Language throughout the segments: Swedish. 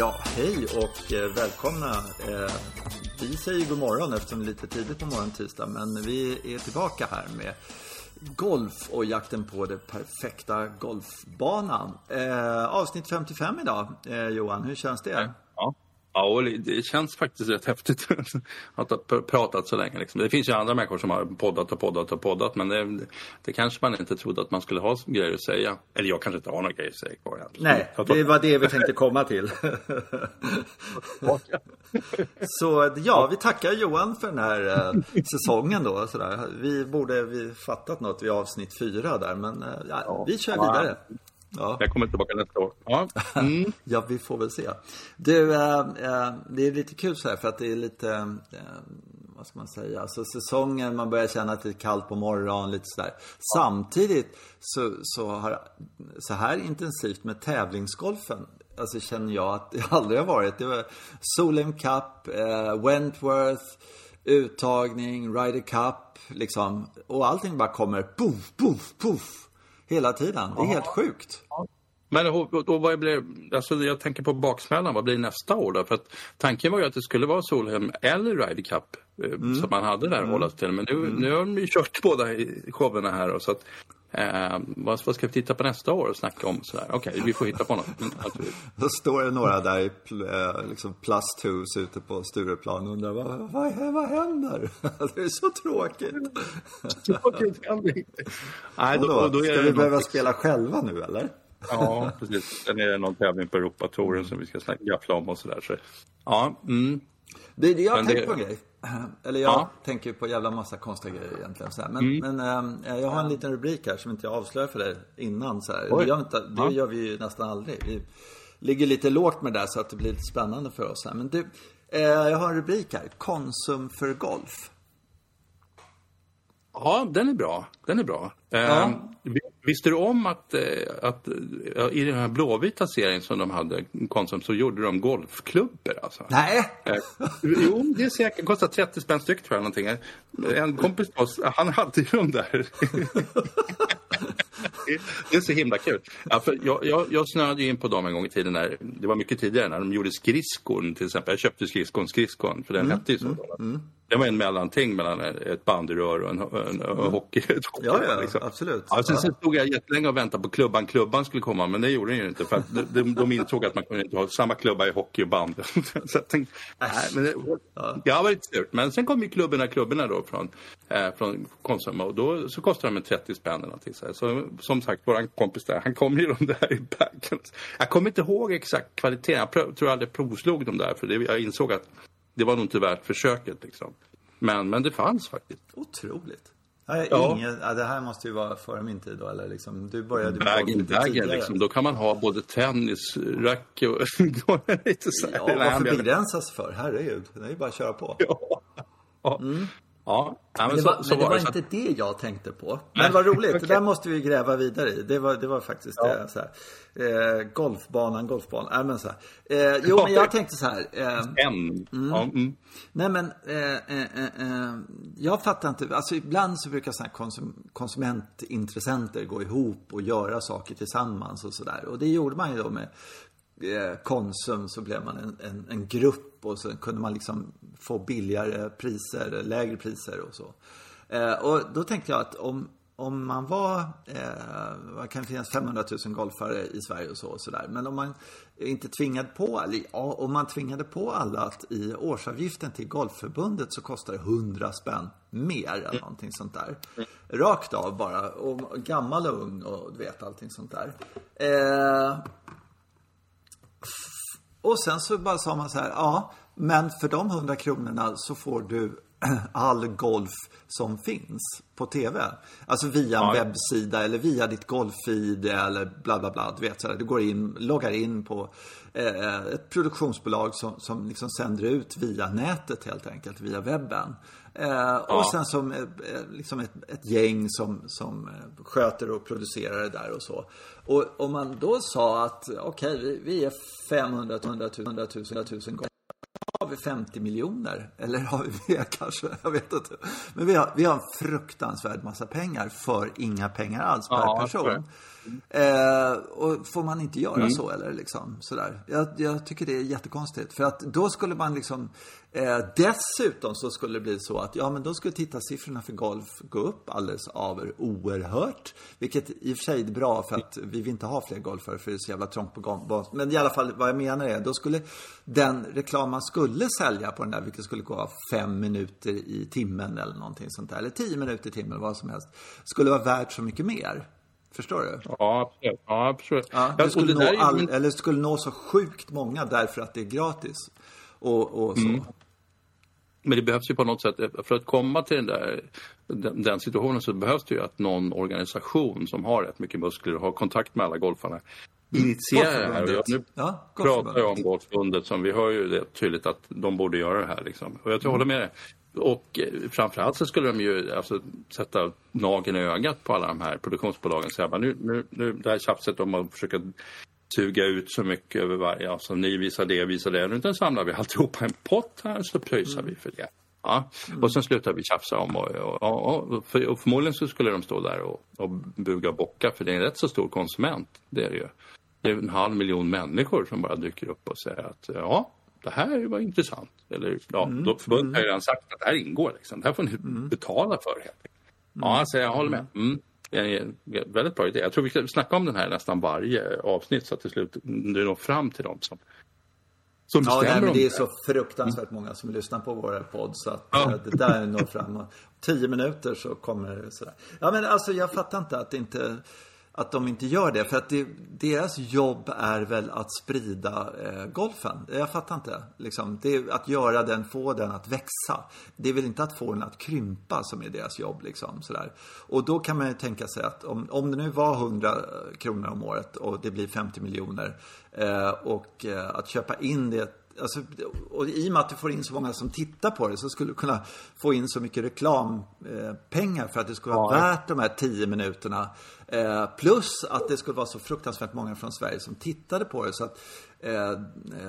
Ja, hej och eh, välkomna. Eh, vi säger god morgon eftersom det är lite tidigt på morgonen tisdag. Men vi är tillbaka här med golf och jakten på den perfekta golfbanan. Eh, avsnitt 55 idag. Eh, Johan, hur känns det? Ja. Det känns faktiskt rätt häftigt att ha pratat så länge. Liksom. Det finns ju andra människor som har poddat och poddat och poddat men det, det kanske man inte trodde att man skulle ha grejer att säga. Eller jag kanske inte har några grejer att säga kvar egentligen. Nej, det var det vi tänkte komma till. så ja, vi tackar Johan för den här eh, säsongen då. Sådär. Vi borde vi fattat något vid avsnitt fyra där men eh, ja, vi kör vidare. Ja. Jag kommer tillbaka nästa år. Ja, mm. ja vi får väl se. Du, äh, äh, det är lite kul så här för att det är lite, äh, vad ska man säga, alltså säsongen, man börjar känna att det är kallt på morgonen, lite sådär. Samtidigt så, så har, så här intensivt med tävlingsgolfen, alltså känner jag att det aldrig har varit. Det var Solheim Cup, Wentworth, uttagning, Ryder Cup, liksom. Och allting bara kommer poff, poff, poff hela tiden. Det är helt sjukt. Men och vad blir, alltså jag tänker på baksmällan, vad blir nästa år då? För att tanken var ju att det skulle vara Solheim eller Ryder Cup eh, mm. som man hade där mm. hålla sig till. Men nu, mm. nu har de ju kört båda showerna här. Och så att, Eh, vad, vad, ska vi titta på nästa år och snacka om? Okej, okay, vi får hitta på något. Då står det några där i pl eh, liksom plus twos ute på Stureplan och undrar vad, vad, vad händer? det är så tråkigt. tråkigt kan det inte. Nej, då, då, då ska vi behöva något... spela själva nu eller? ja, precis. Sen är det någon tävling på Europatouren som vi ska gaffla om och sådär. Så. Ja, mm. Det, det jag har tänkt på en grej. Eller jag ja. tänker på jävla massa konstiga grejer egentligen. Så men, mm. men äh, jag har en liten rubrik här som inte jag avslöjar för dig innan. Så det, gör, inte, det ja. gör vi ju nästan aldrig. Vi ligger lite lågt med det där så att det blir lite spännande för oss. Här. Men du, äh, jag har en rubrik här. Konsum för golf. Ja, den är bra. Den är bra. Ja. Eh, visste du om att, eh, att i den här blåvita serien som de hade, Konsum, så gjorde de golfklubbor? Alltså. Nej! Eh, jo, det är säkert. kostar 30 spänn styck tror jag. Någonting. En kompis till oss, han hade ju de där. det är så himla kul. Ja, för jag, jag, jag snöade in på dem en gång i tiden. När, det var mycket tidigare när de gjorde skridskon till exempel. Jag köpte skridskon, skridskon, för den mm, hette ju så. Mm, mm. Det var en mellanting mellan ett bandyrör och en, en, en mm. hockey. Ja, ja liksom. absolut. Ja, sen, sen stod jag jättelänge och väntade på klubban. Klubban skulle komma, men det gjorde den ju inte. För att de, de insåg att man kunde inte ha samma klubba i hockey och band. så jag tänkte, nej, men det, ja. det var lite surt. Men sen kom ju klubborna, klubborna då från, eh, från Konsum och då så kostade de 30 spänn eller någonting. Så, så som sagt, vår kompis där, han kom ju de där i bagen. Jag kommer inte ihåg exakt kvaliteten. Jag tror jag aldrig provslog dem där, för det, jag insåg att det var nog inte värt försöket. Liksom. Men, men det fanns faktiskt. Otroligt. Ja. Ja, det här måste ju vara före min tid då, eller liksom, du började Bag in baggen, liksom. Då kan man ha både tennis, rack och lite så här. Ja, varför begränsas för? Herregud, det är ju bara att köra på. Ja. Mm. Ja, men, det var, så, så men det var, var inte det jag tänkte på. Men vad roligt, okay. det där måste vi gräva vidare i. Det var, det var faktiskt ja. det. Så eh, golfbanan, golfbanan. Äh, men så eh, jo, men jag tänkte så här. Eh. Mm. Ja, mm. Nej, men eh, eh, eh, jag fattar inte. Alltså ibland så brukar här konsum, konsumentintressenter gå ihop och göra saker tillsammans och sådär. Och det gjorde man ju då med Konsum så blev man en, en, en, grupp och så kunde man liksom få billigare priser, lägre priser och så. Eh, och då tänkte jag att om, om man var, eh, vad kan finnas 500 000 golfare i Sverige och så och sådär. Men om man inte tvingade på, eller ja, om man tvingade på alla att i årsavgiften till Golfförbundet så kostar det 100 spänn mer eller mm. någonting sånt där. Rakt av bara, och gammal och ung och du vet allting sånt där. Eh, och sen så bara sa man så här, ja, men för de 100 kronorna så får du all golf som finns på TV. Alltså via en ja. webbsida eller via ditt golffeed eller bla bla bla. Du vet så här, du går in, loggar in på eh, ett produktionsbolag som, som liksom sänder ut via nätet helt enkelt, via webben. Eh, ja. Och sen som eh, liksom ett, ett, gäng som, som eh, sköter och producerar det där och så. Och om man då sa att okej, okay, vi, vi, är 500 100 000, 100 000, 100 000 gånger har vi 50 miljoner. Eller har vi mer kanske? Jag vet inte. Men vi har, vi har en fruktansvärd massa pengar för inga pengar alls per ja, person. Eh, och får man inte göra mm. så eller liksom sådär? Jag, jag, tycker det är jättekonstigt. För att då skulle man liksom eh, Dessutom så skulle det bli så att ja men då skulle tittarsiffrorna för golf gå upp alldeles över oerhört. Vilket i och för sig är bra för att vi vill inte ha fler golfare för det är så jävla trångt på golf. Men i alla fall vad jag menar är då skulle den reklam man skulle sälja på den där, vilket skulle gå fem minuter i timmen eller någonting sånt där. Eller tio minuter i timmen vad som helst. Skulle vara värt så mycket mer. Förstår du? Ja, absolut. Ja, absolut. Ja, det skulle nå all, eller skulle nå så sjukt många därför att det är gratis. Och, och så. Mm. Men det behövs ju på något sätt, för att komma till den där den, den, situationen så behövs det ju att någon organisation som har rätt mycket muskler och har kontakt med alla golfarna mm. initierar det här. Och nu ja, pratar jag om Golförbundet som vi hör ju det tydligt att de borde göra det här liksom. Och jag tror mm. håller med dig. Och eh, framförallt så skulle de ju alltså, sätta nageln i ögat på alla de här produktionsbolagen. och Säga, nu, nu, nu, det här tjafset om att försöka suga ut så mycket över varje, alltså ni visar det, visar det. Utan samlar vi alltihopa en pott här så pröjsar vi för det. Ja. Mm. Och sen slutar vi tjafsa om och, och, och, och, för, och förmodligen så skulle de stå där och, och buga och bocka för det är en rätt så stor konsument. Det är det ju. Det är en halv miljon människor som bara dyker upp och säger att ja, det här var intressant. Eller ja, mm. då förbundet mm. har ju redan sagt att det här ingår liksom. Det här får ni mm. betala för helt enkelt. Ja, alltså jag håller med. Mm. Det är en väldigt bra idé. Jag tror vi ska snacka om den här nästan varje avsnitt så att till slut du når fram till dem som som ja, nej, men det är så fruktansvärt många som lyssnar på vår podd så att ja. Eh, det där når fram. Tio minuter så kommer det sådär. Ja men alltså jag fattar inte att det inte att de inte gör det. För att det, deras jobb är väl att sprida eh, golfen. Jag fattar inte. Liksom. Det är att göra den, få den att växa. Det är väl inte att få den att krympa som är deras jobb. Liksom, sådär. Och då kan man ju tänka sig att om, om det nu var 100 eh, kronor om året och det blir 50 miljoner. Eh, och eh, att köpa in det Alltså, och i och med att du får in så många som tittar på det så skulle du kunna få in så mycket reklampengar för att det skulle vara ja. värt de här 10 minuterna. Eh, plus att det skulle vara så fruktansvärt många från Sverige som tittade på det. Så att eh,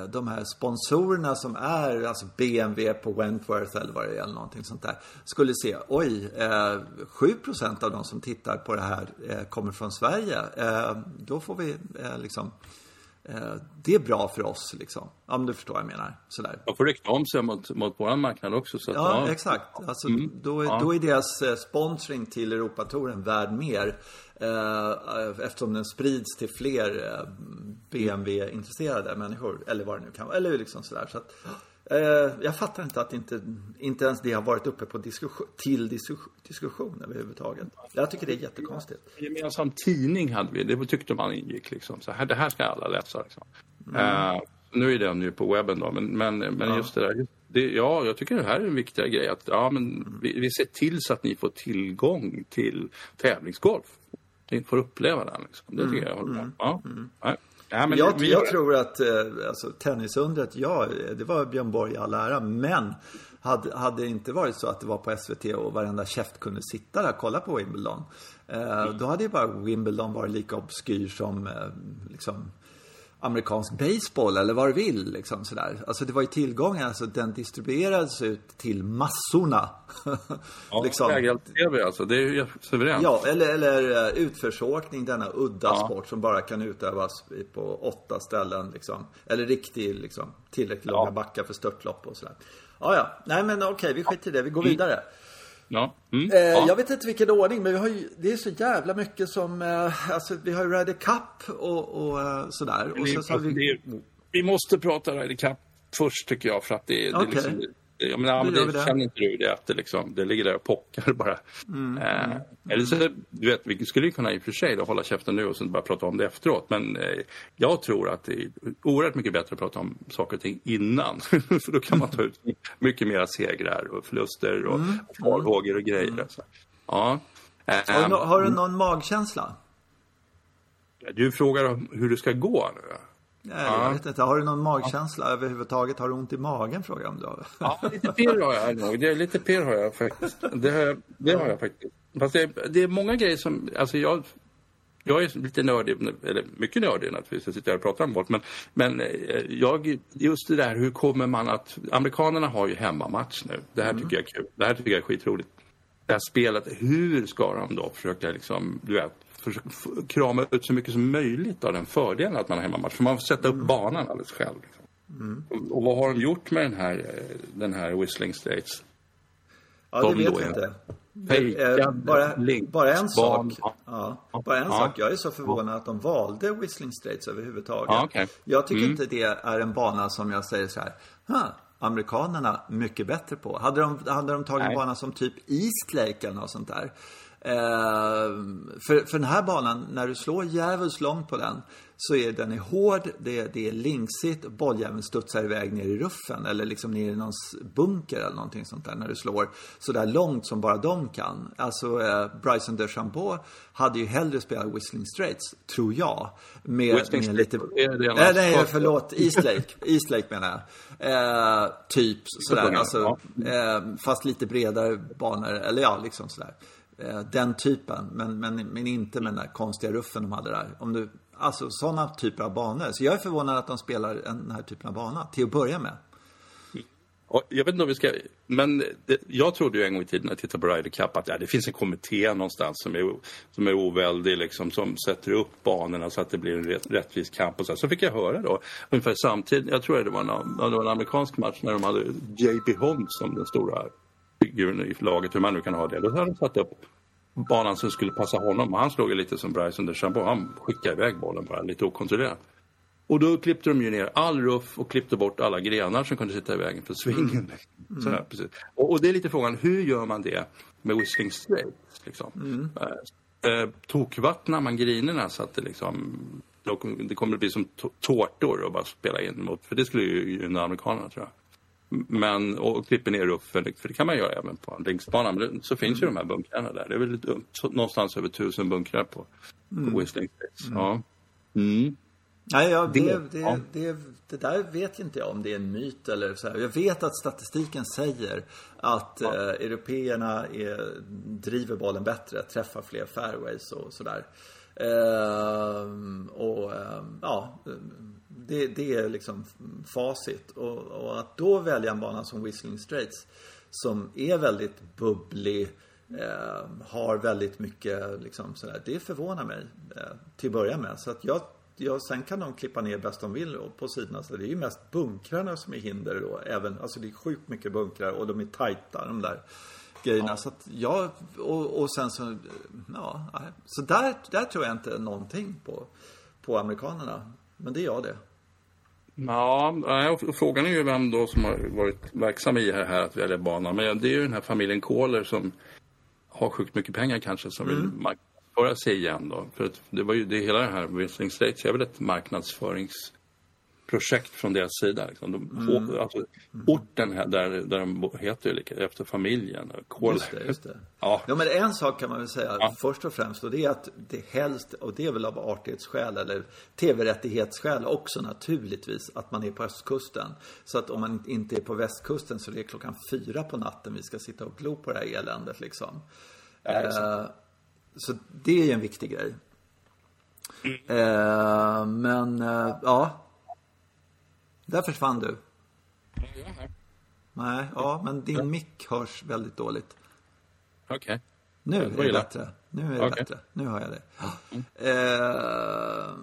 de här sponsorerna som är, alltså BMW på Wentworth eller vad det är, eller någonting sånt där. Skulle se, oj, eh, 7% av de som tittar på det här eh, kommer från Sverige. Eh, då får vi eh, liksom Eh, det är bra för oss liksom. Ja, men du förstår vad jag menar. Sådär. Och får rikta om sig mot, mot vår marknad också. Så att, ja, ja, exakt. Alltså, mm. då, ja. då är deras eh, sponsring till Europatouren värd mer. Eh, eftersom den sprids till fler eh, BMW-intresserade människor. Eller vad det nu kan vara. Eller liksom sådär. Så att, Eh, jag fattar inte att inte, inte ens det har varit uppe på diskussion, till diskussion, diskussion överhuvudtaget. Jag tycker det är jättekonstigt. Gemensam tidning hade vi, det tyckte man ingick liksom. Så här, det här ska alla läsa liksom. Mm. Uh, nu är den ju på webben då, men, men, men ja. just det där. Det, ja, jag tycker det här är en viktigare grej. Att, ja, men mm. vi, vi ser till så att ni får tillgång till tävlingsgolf. Ni får uppleva den. Liksom. Det tycker jag håller med. Ja. Mm. Ja, men jag, jag tror att eh, alltså, tennisundret, ja, det var Björn Borg i all ära. Men hade, hade det inte varit så att det var på SVT och varenda käft kunde sitta där och kolla på Wimbledon. Eh. Då hade ju bara Wimbledon varit lika obskyr som eh, liksom, amerikansk baseball eller vad du vill. Liksom, sådär. Alltså det var ju tillgången, alltså den distribuerades ut till massorna. ja, liksom. tv alltså, det är ju suveränt. Ja, eller, eller uh, utförsåkning, denna udda ja. sport som bara kan utövas på åtta ställen. Liksom. Eller riktig, liksom, tillräckligt långa ja. backar för störtlopp och sådär. Ja, ja. Nej men okej, okay, vi skiter i det. Vi går vidare. Ja. Mm. Eh, ja. Jag vet inte vilken ordning, men vi har ju, det är så jävla mycket som, eh, alltså vi har ju Ryder Cup och, och eh, sådär. Och så, så vi... vi måste prata Ryder Cup först tycker jag, för att det, okay. det liksom, jag menar, men det, känner inte du det att det, liksom, det ligger där och pockar bara? Mm, eh, mm, eller så, du vet, vi skulle ju kunna i och för sig då, hålla käften nu och sen bara prata om det efteråt. Men eh, jag tror att det är oerhört mycket bättre att prata om saker och ting innan. för då kan man ta ut mycket mera segrar och förluster och mm, farhågor och grejer. Mm. Så. Ja. Eh, har, du, har du någon magkänsla? Du frågar hur det ska gå nu. Nej, ja. jag vet inte. Har du någon magkänsla ja. överhuvudtaget? Har du ont i magen frågar jag om du har. Ja, lite pirr har jag nog. Det är lite pirr har jag faktiskt. Det har jag, det har jag faktiskt. Fast det, det är många grejer som, alltså jag jag är lite nördig, eller mycket nördig naturligtvis, jag sitter här och pratar om folk. Men, men eh, jag, just det där, hur kommer man att... Amerikanerna har ju hemmamatch nu. Det här mm. tycker jag är kul. Det här tycker jag är skitroligt. Det här spelet, hur ska de då försöka liksom, du vet, försöka krama ut så mycket som möjligt av den fördelen att man har hemmamatch. För man får sätta upp mm. banan alldeles själv. Liksom. Mm. Och, vad har de gjort med den här, eh, den här Whistling Straits? Ja, det vet vi inte. Fejkad, bara, bara en sak. Ja, bara en ja. sak. Jag är så förvånad att de valde Whistling Straits överhuvudtaget. Ja, okay. Jag tycker mm. inte det är en bana som jag säger så här. Huh, amerikanerna mycket bättre på. Hade de, hade de tagit en bana som typ East Lake eller något sånt där. Eh, för, för den här banan, när du slår djävulskt långt på den så är den är hård, det, det är linksigt, bolljäveln studsar iväg ner i ruffen eller liksom ner i någon bunker eller någonting sånt där när du slår så där långt som bara de kan. Alltså eh, Bryson DeChambeau hade ju hellre spelat Whistling Straits, tror jag. Med, Whistling med lite... Nej, nej, förlåt. East Lake. East Lake menar jag. Eh, typ sådär, alltså, eh, fast lite bredare banor, eller ja, liksom sådär. Eh, den typen, men, men, men inte med den där konstiga ruffen de hade där. Om du Alltså sådana typer av banor. Så jag är förvånad att de spelar den här typen av bana till att börja med. Jag vet inte om vi ska... Men det, jag trodde ju en gång i tiden när jag tittade på Ryder Cup att ja, det finns en kommitté någonstans som är, som är oväldig, liksom, som sätter upp banorna så att det blir en rätt, rättvis kamp. Och så. så fick jag höra då, ungefär samtidigt, jag tror det var en, det var en amerikansk match när de hade JB Holmes som den stora figuren i laget, hur man nu kan ha det. Då hade de satt upp banan som skulle passa honom. Han slog ju lite som Bryson DeChambeau. Han skickade iväg bollen bara lite okontrollerat. Och då klippte de ju ner all ruff och klippte bort alla grenar som kunde sitta i vägen för svingen. Mm. Sådär, precis. Och, och, det är lite frågan, hur gör man det med Whistling Straight? Liksom? Mm. Eh, tokvattnar man grinerna så att det liksom det kommer att bli som tårtor att bara spela in mot, för det skulle ju gynna amerikanerna tror jag. Men, och klipper ner ruffen, för det kan man göra även på en linksbana. Men så finns mm. ju de här bunkrarna där. Det är väl någonstans över tusen bunkrar på, mm. på Whistling Straits. Mm. Ja. Mm. Nej, ja, det, det, ja. Det, det, där vet inte jag om det är en myt eller så här. Jag vet att statistiken säger att ja. eh, européerna är, driver bollen bättre, träffar fler fairways och sådär. Eh, och eh, ja, det, det är liksom facit. Och, och, att då välja en bana som Whistling Straits som är väldigt bubblig, eh, har väldigt mycket liksom sådär. Det förvånar mig eh, till att börja med. Så att jag, jag, sen kan de klippa ner bäst de vill på sidorna. Så det är ju mest bunkrarna som är hinder då. Även, alltså det är sjukt mycket bunkrar och de är tajta de där grejerna. Ja. Så att jag, och, och sen så, ja, så där, där tror jag inte någonting på, på amerikanerna. Men det gör det. Ja, frågan är ju vem då som har varit verksam i det här att välja bana. Men det är ju den här familjen Kohler som har sjukt mycket pengar kanske som mm. vill marknadsföra sig igen då. För det var ju det hela det här Whistling States är väl ett marknadsförings projekt från deras sida. Liksom. De, mm. alltså, orten här, där, där de heter lika, efter familjen. Just det, just det. Ja. ja, men en sak kan man väl säga ja. först och främst och det är att det helst, och det är väl av artighetsskäl eller tv-rättighetsskäl också naturligtvis, att man är på östkusten. Så att om man inte är på västkusten så är det klockan fyra på natten vi ska sitta och glo på det här eländet liksom. Ja, eh, så det är ju en viktig grej. Mm. Eh, men eh, ja, där försvann du. Nej, ja, men din mick hörs väldigt dåligt. Okej. Okay. Nu är det bättre. Nu är det okay. bättre. Nu har jag det. Mm. Eh,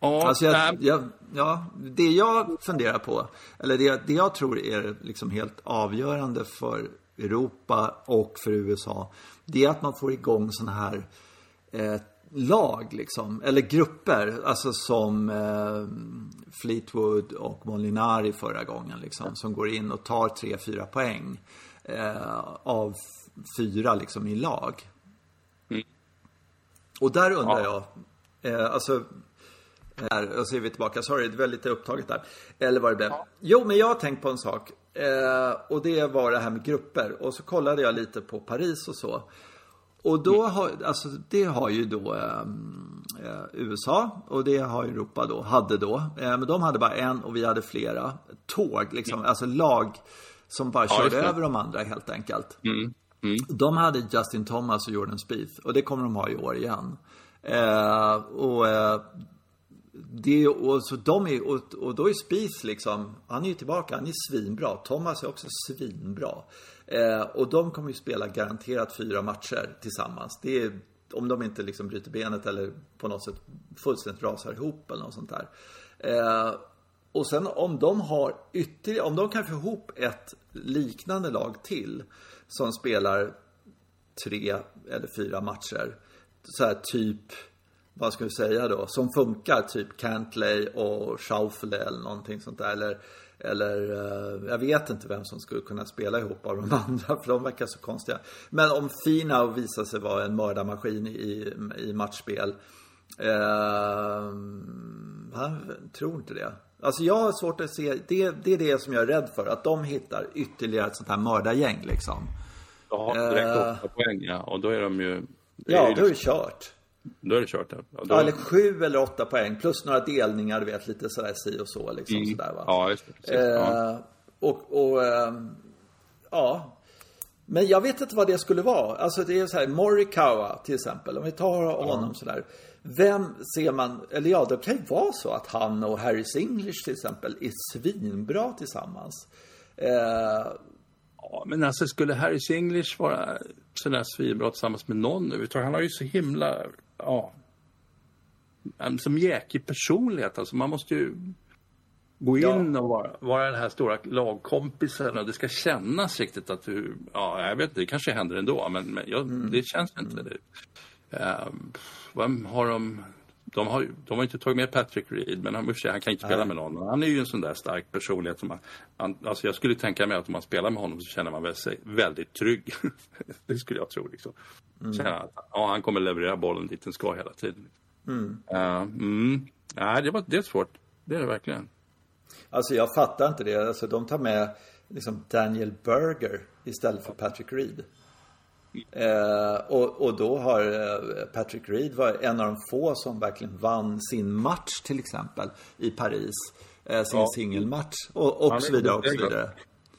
oh, alltså jag, jag, ja, det jag funderar på, eller det, det jag tror är liksom helt avgörande för Europa och för USA, det är att man får igång sådana här eh, lag liksom, eller grupper, alltså som eh, Fleetwood och Molinari förra gången liksom, som går in och tar tre, fyra poäng eh, av fyra liksom i lag. Mm. Och där undrar ja. jag, eh, alltså här, och så är vi tillbaka. Sorry, det var lite upptaget där. Eller vad det blev. Ja. Jo, men jag har tänkt på en sak. Eh, och det var det här med grupper. Och så kollade jag lite på Paris och så. Och då har, alltså det har ju då ehm, eh, USA och det har Europa då, hade då. Eh, men de hade bara en och vi hade flera tåg, liksom, mm. alltså lag som bara ja, körde över de andra helt enkelt. Mm. Mm. De hade Justin Thomas och Jordan Spieth och det kommer de ha i år igen. Eh, och eh, det, och, så de är, och, och då är Spieth liksom, han är ju tillbaka, han är svinbra. Thomas är också svinbra. Eh, och de kommer ju spela garanterat fyra matcher tillsammans. Det är om de inte liksom bryter benet eller på något sätt fullständigt rasar ihop eller något sånt där. Eh, och sen om de har ytterligare, om de kan få ihop ett liknande lag till som spelar tre eller fyra matcher. Så här typ, vad ska vi säga då, som funkar. Typ Cantley och Schaufele eller någonting sånt där. Eller, eller uh, jag vet inte vem som skulle kunna spela ihop av de andra för de verkar så konstiga. Men om Fina visar sig vara en mördarmaskin i, i matchspel. Uh, jag tror inte det. Alltså jag har svårt att se, det, det är det som jag är rädd för. Att de hittar ytterligare ett sånt här mördargäng liksom. Ja, direkt uh, åtta poäng ja. Och då är de ju... Ja, då är det kört. Då är det kört. Ja. Då... ja, eller sju eller åtta poäng. Plus några delningar, du vet, lite sådär si och så. Liksom, mm. sådär, va? Ja, just det. Eh, ja. Och, och eh, ja. Men jag vet inte vad det skulle vara. Alltså det är så här, Morikawa till exempel. Om vi tar honom ja. sådär. Vem ser man, eller ja, det kan ju vara så att han och Harris English till exempel är svinbra tillsammans. Eh, Ja, men alltså skulle Harris English vara sådär svinbra tillsammans med någon överhuvudtaget? Han har ju så himla, ja, som jäkig personlighet. Alltså man måste ju gå in ja. och vara, vara den här stora lagkompisen och det ska kännas riktigt att du, ja, jag vet det kanske händer ändå, men, men jag, mm. det känns inte. Mm. Det. Uh, vem har de? De har, de har inte tagit med Patrick Reed, men han, han kan inte spela Nej. med någon. Han är ju en sån där stark personlighet. Som man, han, alltså jag skulle tänka mig att om man spelar med honom så känner man sig väldigt trygg. det skulle jag tro. Liksom. Mm. Att ja, han kommer leverera bollen dit den ska hela tiden. Mm. Uh, mm. Nej, det, var, det är svårt. Det är det verkligen. Alltså jag fattar inte det. Alltså de tar med liksom Daniel Berger istället för Patrick Reed. Eh, och, och, då har eh, Patrick Reed var en av de få som verkligen vann sin match till exempel i Paris. Eh, sin ja. singelmatch och, och så vidare och så vidare.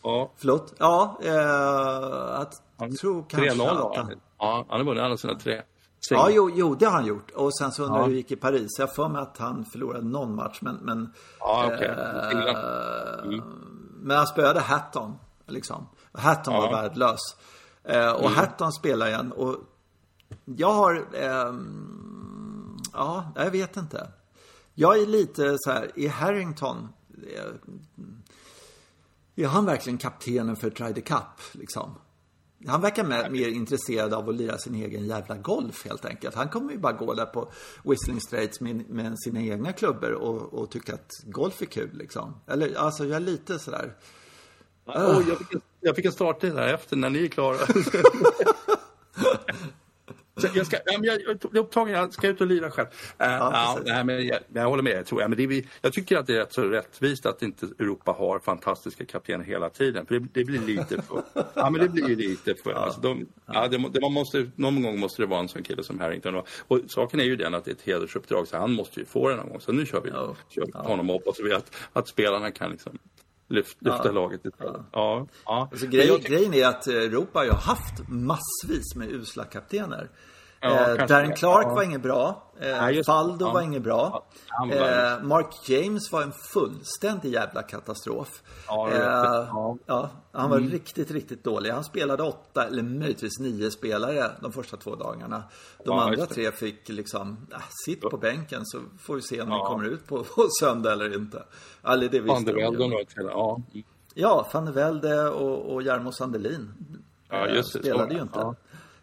Ja. Förlåt? Ja, eh, att, jag tror kanske 3-0 att han... Ja, han har vunnit alla sina tre. Ja, jo, jo, det har han gjort. Och sen så undrar jag hur det gick i Paris. Jag får mig att han förlorade någon match, men... Men, ja, okay. eh, mm. men han spöade Hatton, liksom. Hatton ja. var värdelös. Eh, och mm. Hatton spelar igen och jag har, eh, ja, jag vet inte. Jag är lite så här, är Harrington, är, är han verkligen kaptenen för Try the Cup liksom? Han verkar mer, mer intresserad av att lira sin egen jävla golf helt enkelt. Han kommer ju bara gå där på Whistling Straits med, med sina egna klubbor och, och tycka att golf är kul liksom. Eller alltså jag är lite sådär. Oh, jag, fick en, jag fick en starttid här efter när ni är klara. jag, ska, ja, jag, jag är upptagen, jag ska ut och lira själv. Uh, ja, ja, men jag, jag, håller med, tror jag. Men det är, jag tycker att det är rätt så rättvist att inte Europa har fantastiska kaptener hela tiden. För det, det blir lite för... ja, men det blir lite för... Alltså, de, ja, det, det, man måste, någon gång måste det vara en sån kille som Harrington. Och, och saken är ju den att det är ett hedersuppdrag, så han måste ju få det någon gång. Så nu kör vi, ja. kör ja. honom och hoppas vi att, att spelarna kan liksom lyft, lyfta ja. laget Ja. Ja. ja. Alltså, grej, jag... Grejen är att Europa har haft massvis med usla kaptener. Ja, eh, Darren Clark var inget bra. Eh, Faldo var inget bra. Eh, Mark James var en fullständig jävla katastrof. Ja, eh, ja. han var mm. riktigt, riktigt dålig. Han spelade åtta eller möjligtvis nio spelare de första två dagarna. De andra tre fick liksom, äh, sitt på bänken så får vi se om ja. vi kommer ut på, på söndag eller inte. Eller det visste de. Ja. ja, van der Velde och, och Jarmo Sandelin. Ja, just spelade så. ju inte. Ja.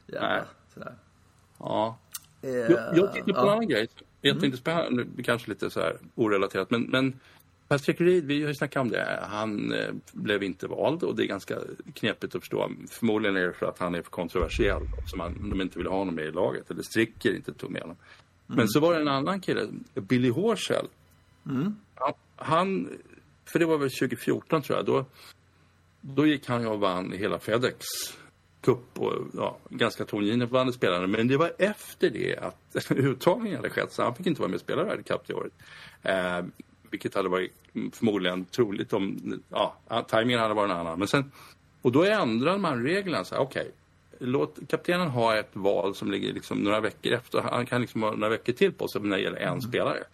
Jävla. Ja. Jag, jag tänkte på en annan grej. Jätteintressant, mm. kanske lite så här orelaterat. Men, men Patrick Reed, vi har ju snackat om det. Han eh, blev inte vald och det är ganska knepigt att förstå. Förmodligen är det för att han är för kontroversiell. Så man, de inte vill ha honom med i laget. Eller Stricker inte tog med honom. Mm. Men så var det en annan kille, Billy Horschel. Mm. Han, han, för det var väl 2014 tror jag. Då, då gick han och vann hela Fedex cup och ja, ganska tongivande spelare. Men det var efter det att uttagningen hade skett så han fick inte vara med och spela Ryder Cup det året. Eh, vilket hade varit förmodligen troligt om, ja, tajmingen hade varit en annan. Men sen, och då ändrade man reglerna så här. Okay, låt kaptenen ha ett val som ligger liksom några veckor efter. Han kan liksom ha några veckor till på sig när det gäller en mm. spelare.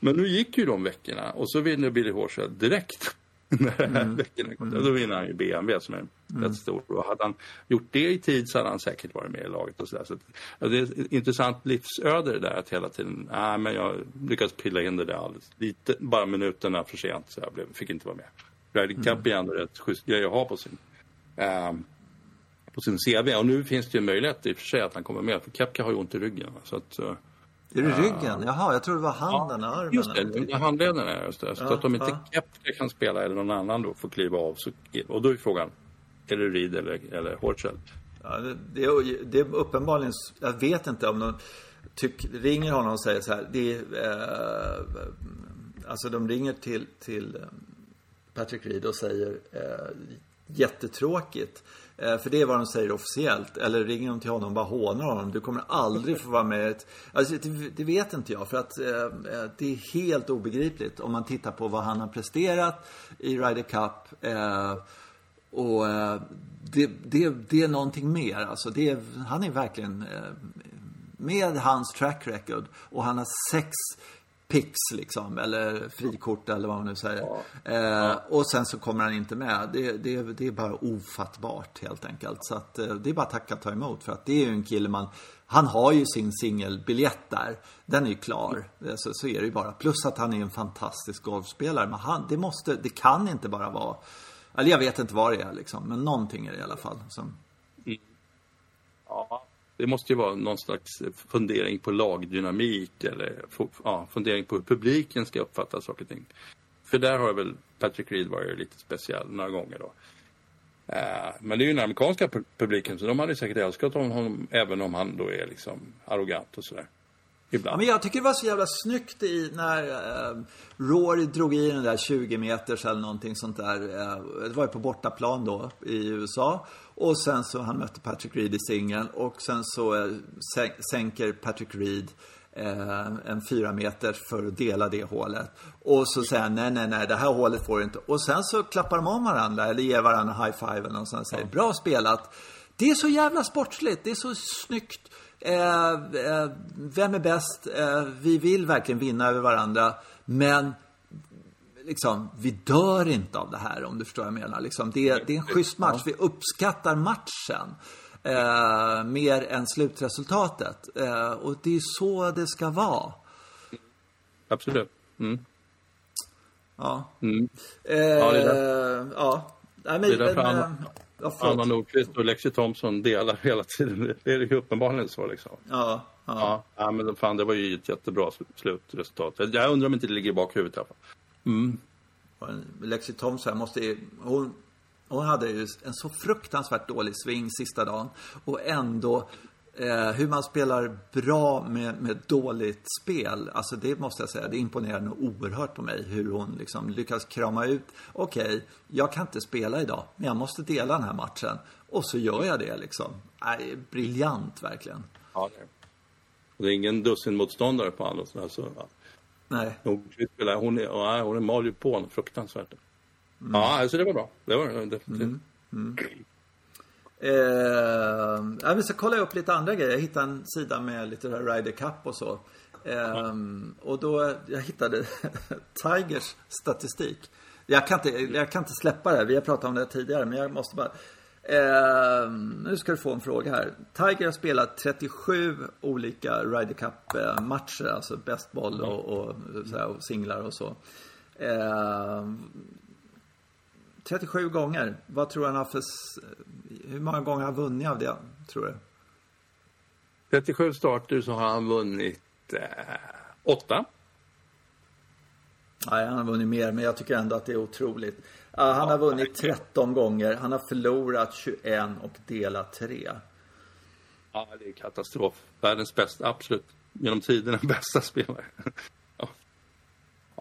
Men nu gick ju de veckorna och så vinner Billy Horschel direkt. Mm. mm. Då vinner han ju BMW som är mm. rätt stor. Och hade han gjort det i tid så hade han säkert varit med i laget. Och så, så det är ett intressant livsöde det där att hela tiden, nej men jag lyckades pilla in det där alldeles lite, bara minuterna för sent så jag blev, fick inte vara med. Ryder Cup mm. är ändå rätt schysst grej att ha på sin, um, på sin CV. Och nu finns det ju möjlighet i och för sig att han kommer med, för Kepka har ju ont i ryggen. Så att, uh, är det ryggen? Jaha, jag tror det var handen, ja, armen. Just det, handleden är just det. Så ja, att om inte. Kepka kan spela eller någon annan då får kliva av så, och då är frågan, är det Reed eller, eller Horchel? Ja, det, det, är, det är uppenbarligen, jag vet inte om någon tyck, ringer honom och säger så här, det är, eh, alltså de ringer till, till eh, Patrick Reed och säger eh, jättetråkigt. Eh, för det är vad de säger officiellt. Eller ringer de till honom och bara hånar honom. Du kommer aldrig få vara med. Alltså, det, det vet inte jag. För att eh, eh, det är helt obegripligt om man tittar på vad han har presterat i Ryder Cup. Eh, och eh, det, det, det, är någonting mer. Alltså, det är, han är verkligen eh, med hans track record och han har sex pix liksom, eller frikort eller vad man nu säger. Ja. Eh, och sen så kommer han inte med. Det, det, det är bara ofattbart helt enkelt. Så att eh, det är bara att tacka och ta emot. För att det är ju en kille man, han har ju sin singelbiljett där. Den är ju klar. Mm. Så, så är det ju bara. Plus att han är en fantastisk golfspelare. Men han, det måste, det kan inte bara vara, eller jag vet inte vad det är liksom. Men någonting är det i alla fall. Som... Ja, det måste ju vara någon slags eh, fundering på lagdynamik eller ja, fundering på hur publiken ska uppfatta saker och ting. För där har väl Patrick Reed varit lite speciell några gånger då. Uh, men det är ju den amerikanska publiken så de hade säkert älskat honom även om han då är liksom arrogant och sådär. Ibland. Ja, men jag tycker det var så jävla snyggt i när uh, Rory drog i den där 20 meters eller någonting sånt där. Uh, det var ju på bortaplan då i USA. Och sen så han mötte Patrick Reed i singeln och sen så eh, sänker Patrick Reed eh, en fyra meter för att dela det hålet. Och så säger han nej, nej, nej, det här hålet får du inte. Och sen så klappar de om varandra eller ger varandra high five eller något sånt säger bra spelat. Det är så jävla sportsligt, det är så snyggt. Eh, eh, vem är bäst? Eh, vi vill verkligen vinna över varandra. Men liksom, vi dör inte av det här om du förstår vad jag menar. Liksom, det, det är en schysst match. Vi uppskattar matchen. Eh, mer än slutresultatet. Eh, och det är så det ska vara. Absolut. Mm. Ja. Mm. Ja, det är där. Ja. Nej, men, det är därför men, Anna, ja, Anna Nordqvist och Lexi Thompson delar hela tiden. Det är ju uppenbarligen så liksom. Ja. Ja. ja, men fan, det var ju ett jättebra slutresultat. Jag undrar om inte det ligger i bakhuvudet i alla fall. Mm. Lexi Thompson måste hon, hon hade ju en så fruktansvärt dålig sving sista dagen. Och ändå eh, hur man spelar bra med, med dåligt spel. Alltså det måste jag säga, det imponerar nog oerhört på mig. Hur hon liksom lyckas krama ut. Okej, okay, jag kan inte spela idag, men jag måste dela den här matchen. Och så gör jag det liksom. Nej, briljant verkligen. Ja, det är. Det är ingen dussinmotståndare på andra. Så, ja. Nej. Hon, hon, är, hon mal ju på fruktansvärt. Mm. Ja, alltså det var bra. Det var det definitivt. Mm. Mm. Eh, vi ska kolla upp lite andra grejer. Jag hittade en sida med lite Ryder Cup och så. Eh, och då, jag hittade Tigers statistik. Jag kan, inte, jag kan inte släppa det. Vi har pratat om det tidigare, men jag måste bara. Eh, nu ska du få en fråga här. Tiger har spelat 37 olika Ryder Cup-matcher, alltså bästboll och, och, och, singlar och så. Eh, 37 gånger. Vad tror han har för... Hur många gånger har han vunnit av det, tror du? 37 starter så har han vunnit eh, 8. Nej, han har vunnit mer, men jag tycker ändå att det är otroligt. Uh, han har vunnit 13 gånger. Han har förlorat 21 och delat 3. Ja, det är katastrof. Världens bästa, absolut, genom tiderna bästa spelare.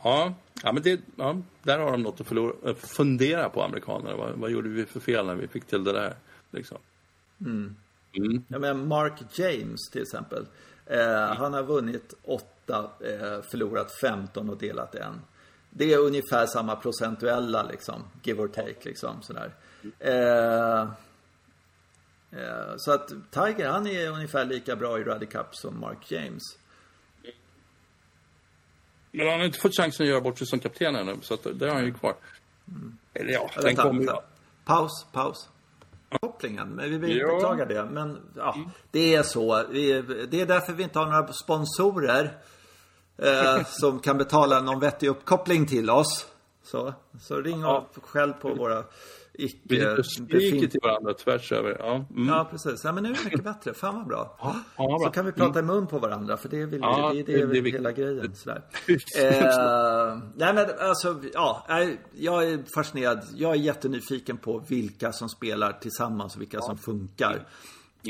Ja. ja. Men det, ja, där har de något att förlora, fundera på, amerikanerna. Vad, vad, gjorde vi för fel när vi fick till det där? Liksom. Mm. Mm. Ja, men Mark James till exempel. Eh. Han har vunnit 8, eh, förlorat 15 och delat 1 det är ungefär samma procentuella liksom, give or take liksom sådär. Eh, eh, så att Tiger, han är ungefär lika bra i Ryder Cup som Mark James. Men han har inte fått chansen att göra bort sig som kapten ännu, så det har han ju kvar. Mm. Eller ja, Ja, den kommer ju. Paus, paus. Kopplingen, men vi vill Ja. det. Men ja, det är så. Det är därför vi inte har några sponsorer eh, som kan betala någon vettig uppkoppling till oss. Så, så ring och skäll på våra Vi icke... och skriker till varandra tvärs över. Ja, mm. Ja, precis. Ja, men nu är det mycket bättre. Fan vad bra. ja, bra. Så kan vi prata i mun på varandra, för det, vill, Ja, det, det, det- är det är hela grejen. Sådär. eh, nej men alltså, ja, jag är fascinerad. Jag är jättenyfiken på vilka som spelar tillsammans och vilka som funkar.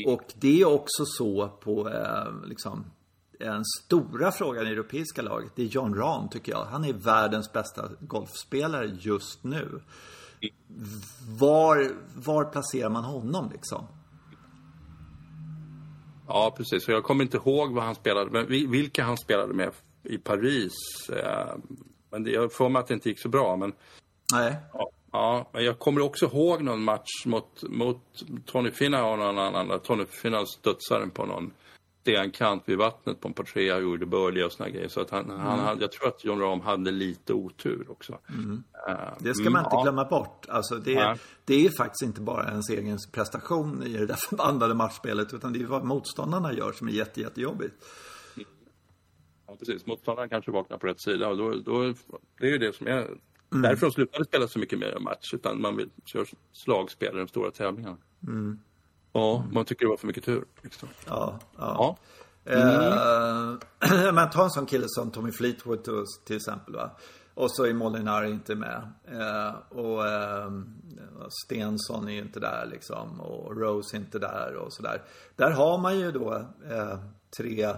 Och det är också så på, eh, liksom, den stora frågan i europeiska laget, det är John Rahm tycker jag. Han är världens bästa golfspelare just nu. Var, var placerar man honom liksom? Ja, precis. Jag kommer inte ihåg vad han spelade, men vi- vilka han spelade med i Paris. Eh, men det, jag får mig att det inte gick så bra. Men, Nej. ja, ja, men jag kommer också ihåg någon match mot, mot Tony Finau och någon annan. Tony Finau studsade på någon stenkant vid vattnet på en par trea och gjorde birdie och såna grejer. Så att han, han hade, jag tror att John Rahm hade lite otur också. Eh, Det ska mm, man inte ja. glömma bort. Alltså det, Nej. det är faktiskt inte bara ens egen prestation i det där förbannade matchspelet. Utan det är vad motståndarna gör som är jätte, jättejobbigt. Ja, precis. Motståndaren kanske vaknar på rätt sida och då, då, det är ju det som är... Mm. Därför de slutade spela så mycket mer match, utan man vill köra slagspel i de stora tävlingarna. Mm. Ja, man tycker det var för mycket tur. Liksom. Ja, ja. Ja. Mm. Eh, men ta en sån kille som Tommy Fleetwood till- exempel. Va? Och så är Molinari inte med. Eh, och eh, Stensson är inte där liksom. Och Rose är inte där och sådär. Där har man ju då eh, tre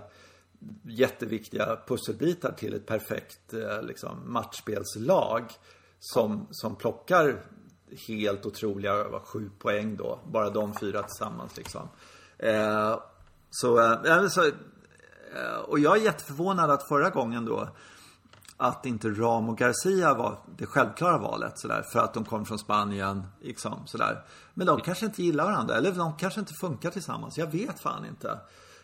jätteviktiga pusselbitar till ett perfekt liksom, matchspelslag. Som, som plockar helt otroliga var sju poäng då. Bara de fyra tillsammans liksom. Eh, så, eh, ja, men så, eh, och jag är jätteförvånad att förra gången då att inte Ram och Garcia var det självklara valet sådär, för att de kom från Spanien. Liksom, sådär. Men de kanske inte gillar varandra eller de kanske inte funkar tillsammans. Jag vet fan inte.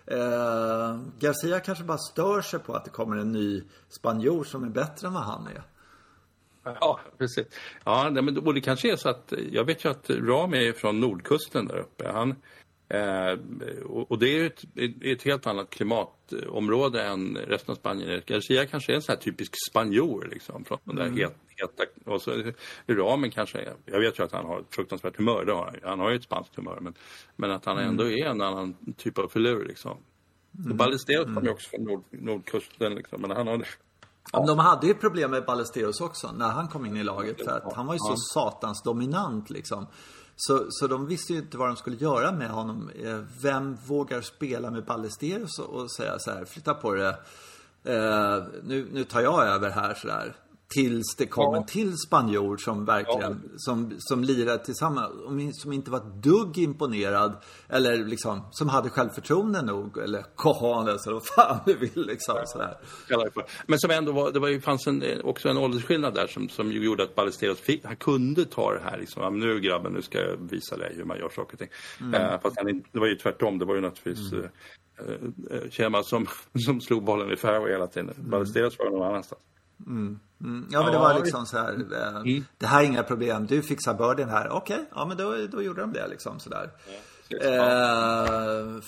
Eh, Garcia kanske bara stör sig på att det kommer en ny spanjor som är bättre än vad han är. Ja, precis. Ja, men, och det kanske är så att, jag vet ju att Ram är från nordkusten där uppe. Han, eh, och, det är ett, ett helt annat klimatområde än resten av Spanien. Garcia kanske är en sån här typisk spanjor liksom. Från den där het, heta, och så Ramen kanske är, jag vet ju att han har ett fruktansvärt humör, det har han har ju ett spanskt humör. Men, men att han ändå är en annan typ av filur liksom. Och Ballesteros kommer ju också från nord, nordkusten liksom. Men han har Men de hade ju problem med Ballesteros också när han kom in i laget. För att han var ju så satans dominant liksom. Så, så de visste ju inte vad de skulle göra med honom. Eh, Vem vågar spela med Ballesteros och och säga så här, flytta på det. Eh, nu, nu tar jag över här sådär. Tills det kom Ja. en till spanjor som verkligen, som, som lirade tillsammans. Som inte var ett dugg imponerad. Eller liksom, som hade självförtroende nog. Eller cojones eller vad fan du vill liksom sådär. det för. Men som ändå var, det var ju, fanns en, också en åldersskillnad där som, som gjorde att Ballesteros fick, han kunde ta det här liksom, ja, nu grabben, nu ska jag visa dig hur man gör saker och ting. Eh, fast han, det var ju tvärtom, det var ju naturligtvis mm. eh, eh, Kema som, som slog bollen i fairway hela tiden. Ballesteros var någon annanstans. Ja men det var liksom så här. Eh, Det här är inga problem. Du fixar birdien här. Okej, ja men då, då gjorde de det liksom sådär. Eh,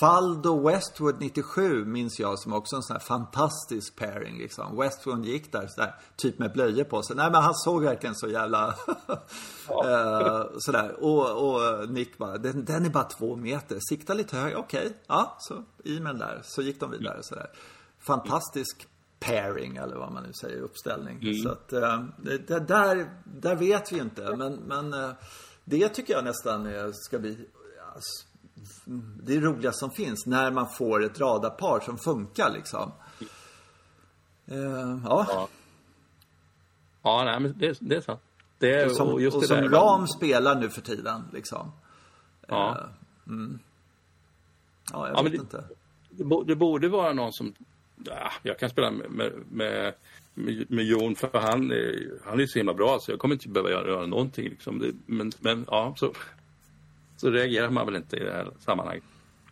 Faldo Westwood 97 minns jag som också en sån här fantastisk pairing liksom. Westwood gick där sådär, typ med blöjor på sig. Nej men han såg verkligen så jävla eh, sådär. Och, och Nick bara, den, den är bara två meter. Sikta lite högre. Okej, ja så i med den där. Så gick de vidare sådär. Fantastisk pairing eller vad man nu säger, uppställning. Så att eh, det, där, där vet vi inte. Men, men eh, det tycker jag nästan ska bli alltså, det är roligast som finns när man får ett radarpar som funkar liksom. Eh, ja, Ja. Ja, nej, men det, det är sant. Det är, och som, och just och det som där, Ram spelar nu för tiden liksom. Ja. Ja, jag Ja, vet det- inte. Det borde vara någon som... Ja, jag kan spela med, med, med, med, Jon för han är, han är så himla bra så jag kommer inte behöva göra, göra någonting. Liksom. Det, men, men ja, så, så reagerar man väl inte i det här sammanhanget.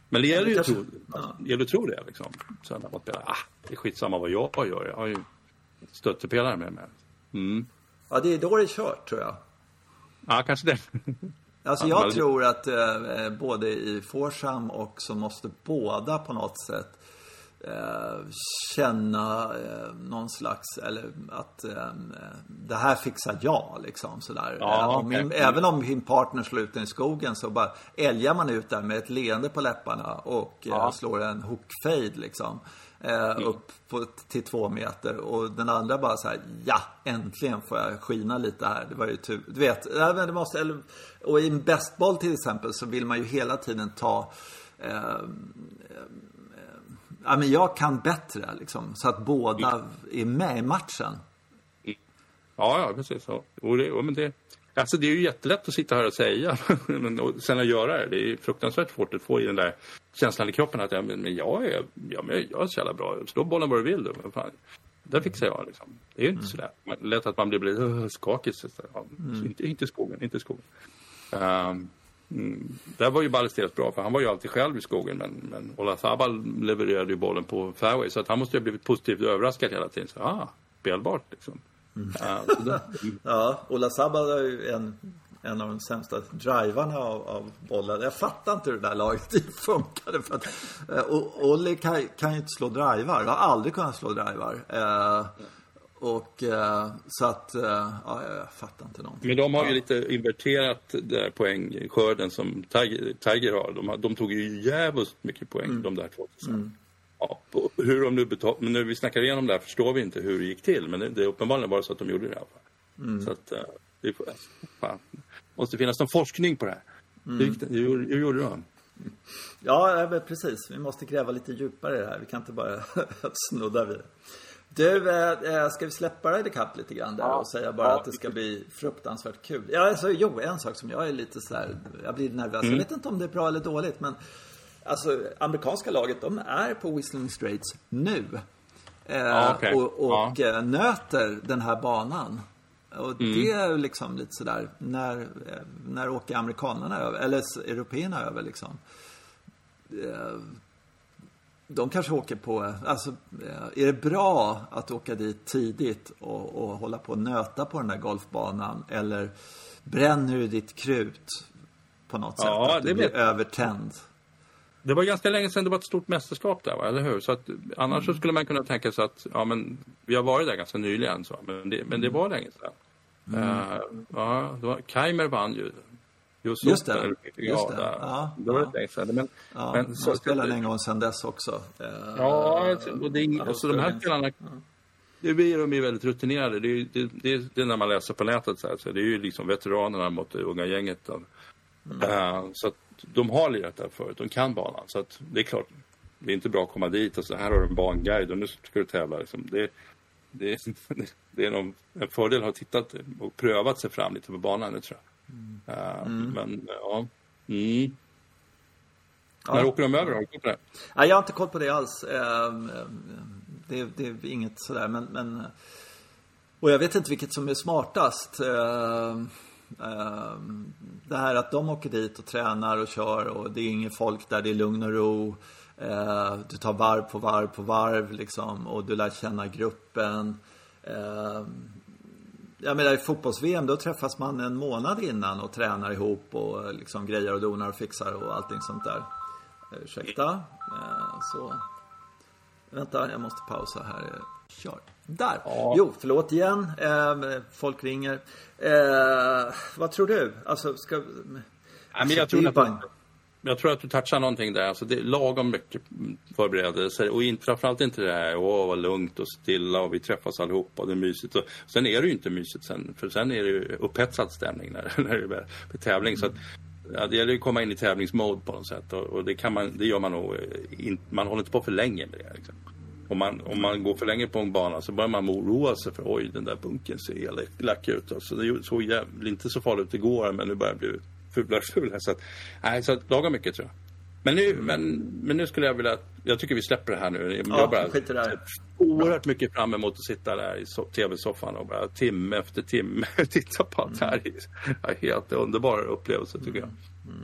Men tro, ja. det gäller att tro det. Liksom. Så man spelar, ah, det är skitsamma vad jag gör. Jag har ju stöttepelare med mig. Mm. Ja, det är då det är kört tror jag. Ja, kanske det. Alltså jag tror att eh, både i Forsam och så måste båda på något sätt eh, känna eh, någon slags, eller att eh, det här fixar jag liksom sådär. Ja, om min, okay. Även om min partner slår ut den i skogen så bara älgar man ut där med ett leende på läpparna och eh, Ja. slår en hookfade liksom. Eh, upp på, till två meter och den andra bara så här, ja äntligen får jag skina lite här. Det var ju tur. Du vet, men det måste, eller, och i en bästboll till exempel så vill man ju hela tiden ta Ja, men jag kan bättre liksom. Så att båda är med i matchen. Ja, ja precis. Ja. Och det, och men det, alltså det är ju jättelätt att sitta här och säga, men och sen att göra det. Det är fruktansvärt svårt att få i den där känslan i kroppen att ja, men jag är, ja, men jag är så jävla bra. Slå bollen vad du vill. Du. Fan. Det fixar jag. Liksom. Det är ju inte så lätt. Att man blir uh, skakig. Ja, så inte, inte skogen. Inte skogen. Um, Mm. Där var ju Ballesteros bra, för han var ju alltid själv i skogen. Men, men Olazabal levererade ju bollen på fairway, så att han måste ju ha blivit positivt överraskad hela tiden. Så, ah, spelbart liksom. Ja, det- Ja, Ola Sabal är ju en, en av de sämsta drivarna av, av bollen. Jag fattar inte hur det där laget funkade. För att, eh, Olli kan, kan ju inte slå drivar. Jag har aldrig kunnat slå drivar. Eh, och eh, så att, eh, ja, jag fattar inte någonting. Men de har ju lite inverterat där poängskörden som Tiger, Tiger har. De, de tog ju jävligt mycket poäng, de där två tillsammans. Ja, hur de nu betal, men när vi snackar igenom det här förstår vi inte hur det gick till. Men det, det är uppenbarligen bara så att de gjorde det i alla fall. Så att, eh, det får- fan, måste finnas någon forskning på det här. Hur, gick det? hur, hur gjorde de? Ja, precis. Vi måste gräva lite djupare i det här. Vi kan inte bara snudda vid det. Du, eh, ska vi släppa Ryder Cup lite grann där och säga bara Ja. att det ska bli fruktansvärt kul? Ja, alltså, jo, en sak som jag är lite så här, jag blir nervös. Jag vet inte om det är bra eller dåligt, men alltså amerikanska laget, de är på Whistling Straits nu. Eh, Ja, okej. Och, och eh, nöter den här banan. Och det är ju liksom lite sådär, när, när åker amerikanerna över, eller européerna över liksom? Eh, de kanske åker på, alltså eh, är det bra att åka dit tidigt och, och hålla på och nöta på den där golfbanan? Eller bränner du ditt krut på något sätt? Ja, att du det blir övertänd? Det var ganska länge sedan det var ett stort mästerskap där, va? eller hur? Så att, annars så skulle man kunna tänka sig att ja, men, vi har varit där ganska nyligen, så, men, det, men det var länge sedan. Eh, ja, det var, Keimer vann ju. Just, Just det, just det. där. Ja, det var ja. länge sedan. Men, Ja, men, så, så spelade en gång sedan dess också. Eh, Ja, och det är, Ja, alltså, de här spelarna det blir de ju väldigt rutinerade. Det är, det, det, är- det är när man läser på nätet. Så, här, så det är ju liksom veteranerna mot det unga gänget. Då. Eh, så att de har lirat där förut. De kan banan. Så att det är klart, det är inte bra att komma dit och så här har du en banguide och nu ska du tävla. Liksom. Det, det, det är nog en fördel att ha tittat och prövat sig fram lite på banan, det tror jag. Eh, Men ja. Mm. Ja. När åker de över? Har du koll på det? Nej, jag har inte koll på det alls. Eh, Det, det är inget sådär, men, men... Och jag vet inte vilket som är smartast. Eh, eh, Det här att de åker dit och tränar och kör och det är inget folk där, det är lugn och ro. Du tar varv på varv på varv liksom och du lär känna gruppen. Eh, jag menar i fotbolls-VM då träffas man en månad innan och tränar ihop och liksom grejer och donar och fixar och allting sånt där. Eh, Ursäkta. Eh, Så. Vänta, jag måste pausa här. Eh, Kör. Där. Ja. Jo, förlåt igen. Eh, Folk ringer. Eh, vad tror du? Alltså, ska... Nej, men jag, tror att, jag tror att du touchar någonting där. Alltså det är lagom mycket förberedelser och inte, framförallt inte det här åh vad lugnt och stilla och vi träffas allihopa och det är mysigt. Och, sen är det ju inte mysigt sen, för sen är det ju upphetsad stämning när, när det blir tävling. Så att, ja, det gäller ju att komma in i tävlingsmode på något sätt och, och det, kan man, det gör man nog eh, in, inte, man håller inte på för länge med det. Liksom. Om man, om man går för länge på en bana så börjar man oroa sig för oj den där bunken ser elak lack ut. Alltså, det såg jävligt, inte så farligt ut igår men nu börjar det bli fulare och fulare. Så att, nej, så att lagom mycket tror jag. Men nu, men, men nu skulle jag vilja, jag tycker vi släpper det här nu. Jag Ja, bara skit i det här. oerhört mycket fram emot att sitta där i so- tv-soffan och bara timme efter timme titta på allt det här. Ja, helt underbar upplevelse tycker jag.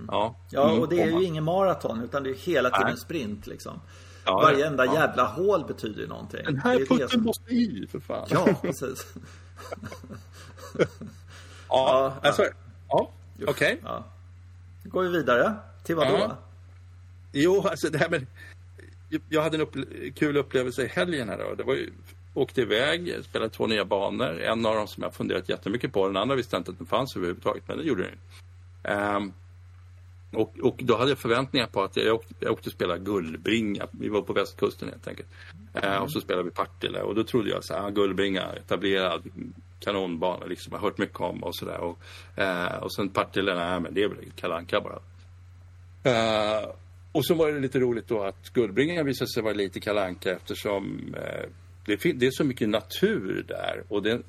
Ja, Ja, Mm, och det är ju man- ingen maraton utan det är hela tiden Nej. sprint liksom. Ja, Varje enda ja. jävla hål betyder ju någonting. Den Det här är det putten som- måste i för fan. Ja, precis. ja, alltså, ja, okej. Okay. Ja. Då går vi vidare. Till vad då? Jo, alltså det här med... Jag hade en upple kul upplevelse i helgen här då. Det var ju, åkte iväg, spelade två nya banor. En av dem som jag funderat jättemycket på. Den andra visste jag inte att den fanns överhuvudtaget, men det gjorde den. Um, och, och, då hade jag förväntningar på att jag åkte, jag åkte spela Gullbringa. Vi var på västkusten helt enkelt. Mm. Uh, och så spelade vi Partille och då trodde jag så här, ah, Gullbringa, etablerad kanonbana liksom. Jag har hört mycket om och sådär. Och, uh, och sen Partille, nej men det är väl Kalanka bara. Uh, och så var det lite roligt då att Guldbringan visade sig vara lite kalanka eftersom eh, det, det, är så mycket natur där. Och det,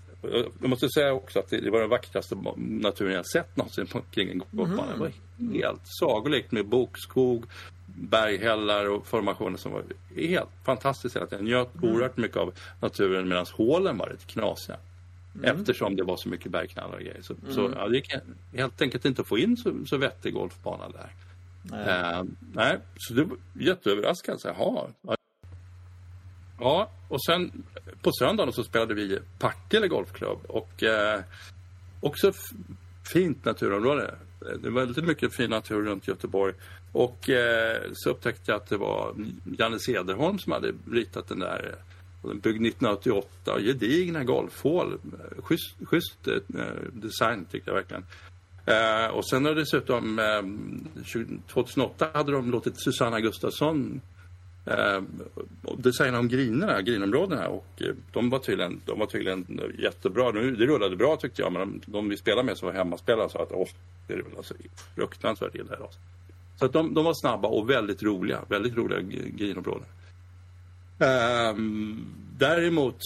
jag måste säga också att det, var den vackraste naturen jag sett någonsin kring en golfbana. Mm. Det var helt sagolikt med bokskog, berghällar och formationer som var helt tiden. Jag njöt mm. oerhört mycket av naturen medan hålen var lite knasiga. Mm. Eftersom det var så mycket bergknallar och grejer. Så, mm. så ja, det gick helt enkelt inte att få in så, så vettig golfbana där. Nej. Uh, nej, så det var jätteöverraskande. Jaha. Ja, och sen på söndagen så spelade vi Partille Golfklubb och uh, också fint naturområde. Det var väldigt mycket fin natur runt Göteborg. Och uh, så upptäckte jag att det var Janne Cederholm som hade ritat den där byggd 1988, gedigna golfhål. Schysst, schysst eh, design tyckte jag verkligen. Eh, och sen har dessutom eh, 2008 hade de låtit Susanna Gustafsson eh, designa om grinerna, grinområdena och eh, de var tydligen, de var tydligen jättebra. Det rullade bra tyckte jag men de, de vi spelade med som var hemmaspelare sa att åh, det är alltså fruktansvärt illa idag. Alltså. Så att de, de var snabba och väldigt roliga, väldigt roliga grinområden. Um, däremot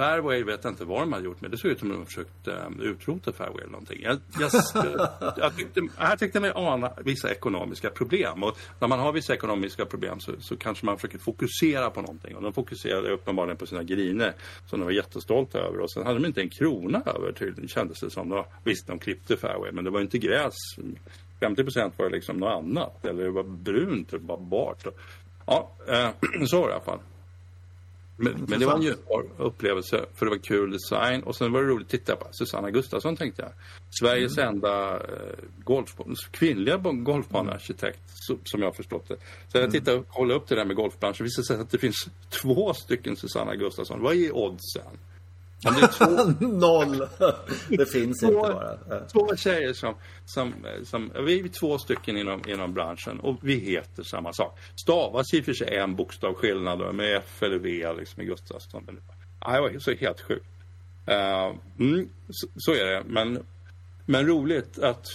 Fairway vet jag inte vad de har gjort, men det såg ut som att de försökt um, utrota Fairway eller någonting. Jag, jag, jag, tyckte, jag tyckte mig ana vissa ekonomiska problem. Och när man har vissa ekonomiska problem så, så kanske man försöker fokusera på någonting. Och de fokuserade uppenbarligen på sina griner som de var jättestolta över. Och sen hade de inte en krona över tydligen, kändes det som. Då, visst, de klippte Fairway, men det var inte gräs. 50 procent var liksom något annat. Eller det var brunt, det var bart. Ja, eh, så var det i alla fall. Men, men, det var en njutbar upplevelse för det var kul design och sen var det roligt att titta på Susanna Gustafsson tänkte jag. Sveriges mm. enda eh, golf, kvinnliga golfbanearkitekt som jag har förstått det. Så jag mm. tittade och kollade upp det där med golfbranschen. Det visade sig att det finns två stycken Susanna Gustafsson. Vad är oddsen? Två... Noll! Det finns två, inte bara. Två tjejer som, som, som, vi är två stycken inom, inom branschen och vi heter samma sak. Stavas i och för sig en bokstav skillnad med F eller V liksom i Gustafsson. Det var så helt sjukt. Uh, mm, så, så, är det. Men, men roligt att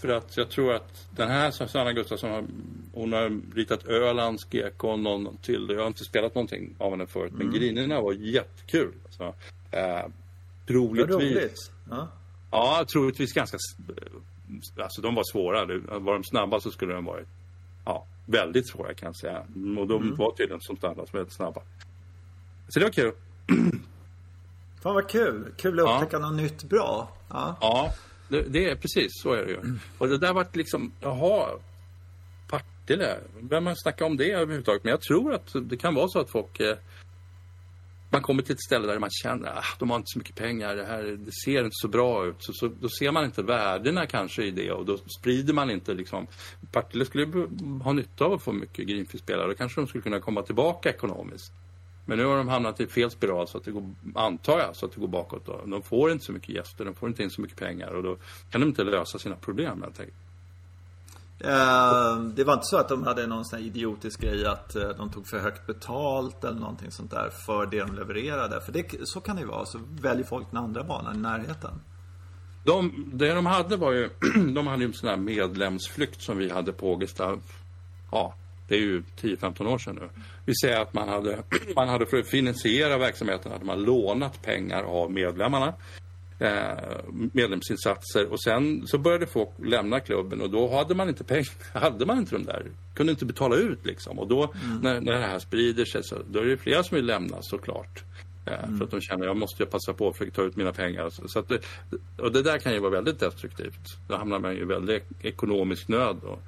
för att jag tror att den här Susanna Gustafsson hon har ritat Ölands gekon någon till. Jag har inte spelat någonting av henne förut. Men mm. grinerna var jättekul. Alltså. Eh, troligtvis. roligt. Ja. ja, troligtvis ganska... Alltså de var svåra. Var de snabba så skulle de varit ja, väldigt svåra kan jag säga. Och de mm. var tydligen som standard väldigt snabba. Så det var kul. Fan vad kul. Kul att upptäcka ja. något nytt bra. Ja, ja det, det, är precis så är det ju. Mm. Och det där vart liksom, jaha, Partille. Vem har snackat om det överhuvudtaget? Men jag tror att det kan vara så att folk eh, man kommer till ett ställe där man känner att ah, de har inte så mycket pengar, det här det ser inte så bra ut. Så, så, då ser man inte värdena kanske i det och då sprider man inte liksom. Partille skulle ha nytta av att få mycket Greenfield-spelare. Då kanske de skulle kunna komma tillbaka ekonomiskt. Men nu har de hamnat i fel spiral så att det går, antar jag, så att det går bakåt. Då. De får inte så mycket gäster, de får inte in så mycket pengar och då kan de inte lösa sina problem helt enkelt. Ehm, det var inte så att de hade någon sån här idiotisk grej att eh, de tog för högt betalt eller någonting sånt där för det de levererade. För det, så kan det ju vara. Så väljer folk den andra banan i närheten. De, det de hade var ju, de hade ju en sån här medlemsflykt som vi hade på Ågesta. Ja, det är ju 10-15 år sedan nu. Vi säger att man hade, man hade för att finansiera verksamheten hade man lånat pengar av medlemmarna medlemsinsatser och sen så började folk lämna klubben och då hade man inte pengar, hade man inte de där, kunde inte betala ut liksom och då mm. när, när det här sprider sig så då är det flera som vill lämna såklart. Eh, mm. För att de känner jag måste passa på att försöka ta ut mina pengar. Så, att det, och det där kan ju vara väldigt destruktivt. Då hamnar man i väldigt ekonomisk nöd. Då.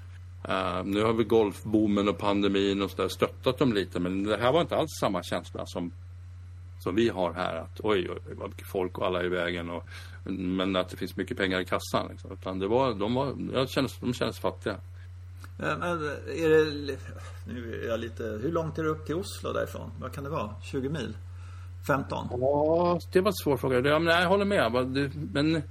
Uh, nu har vi golfboomen och pandemin och så där stöttat dem lite men det här var inte alls samma känsla som som vi har här. Att oj, oj vad mycket folk och alla är i vägen. Och, men att det finns mycket pengar i kassan. Liksom. Utan det var, de, var, jag kändes, de kändes fattiga. Men är det, nu är jag lite, hur långt är det upp till Oslo därifrån? Vad kan det vara? 20 mil? 15? Ja, det var en svår fråga. Ja, men jag håller med. Men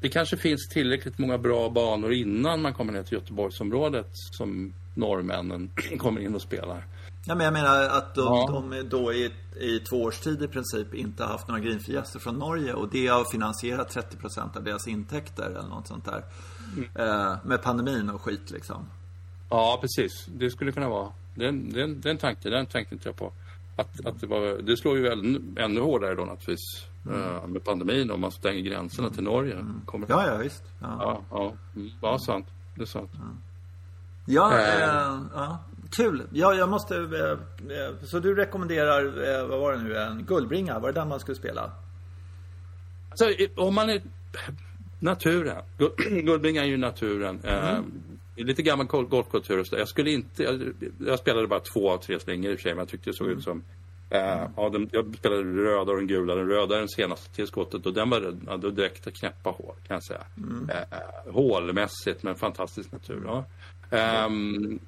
det kanske finns tillräckligt många bra banor innan man kommer ner till Göteborgsområdet som norrmännen kommer in och spelar. Ja, men jag menar att de, ja. de då i, i två års tid i princip inte haft några greenfree från Norge och det har finansierat 30% av deras intäkter eller något sånt där. Mm. Eh, med pandemin och skit liksom. Ja, precis. Det skulle kunna vara. Den, den, den tanken, den tänkte inte jag på. Att, att det, var, det slår ju ännu, ännu hårdare då naturligtvis. Mm. Uh, med pandemin om man stänger gränserna till Norge. Mm. Kommer... Ja, ja visst. Ja, ja. ja. Mm. ja sant. Det är sant. Ja, ja, äh, ja. Kul. Ja, jag måste... Eh, så du rekommenderar, eh, vad var det nu, en guldbringa? Var det den man skulle spela? Alltså, om man är... Naturen. Guldbringa är ju naturen. Mm lite gammal golfkultur. Jag skulle inte, jag, jag, spelade bara två av tre slingor i och för sig, men jag tyckte det såg ut som Uh, ja, den, jag spelade den röda och den gula. Den röda är den senaste tillskottet och den var ja, direkt knäppa hål kan jag säga. Mm. Uh, hålmässigt men fantastisk natur. Ja. Um,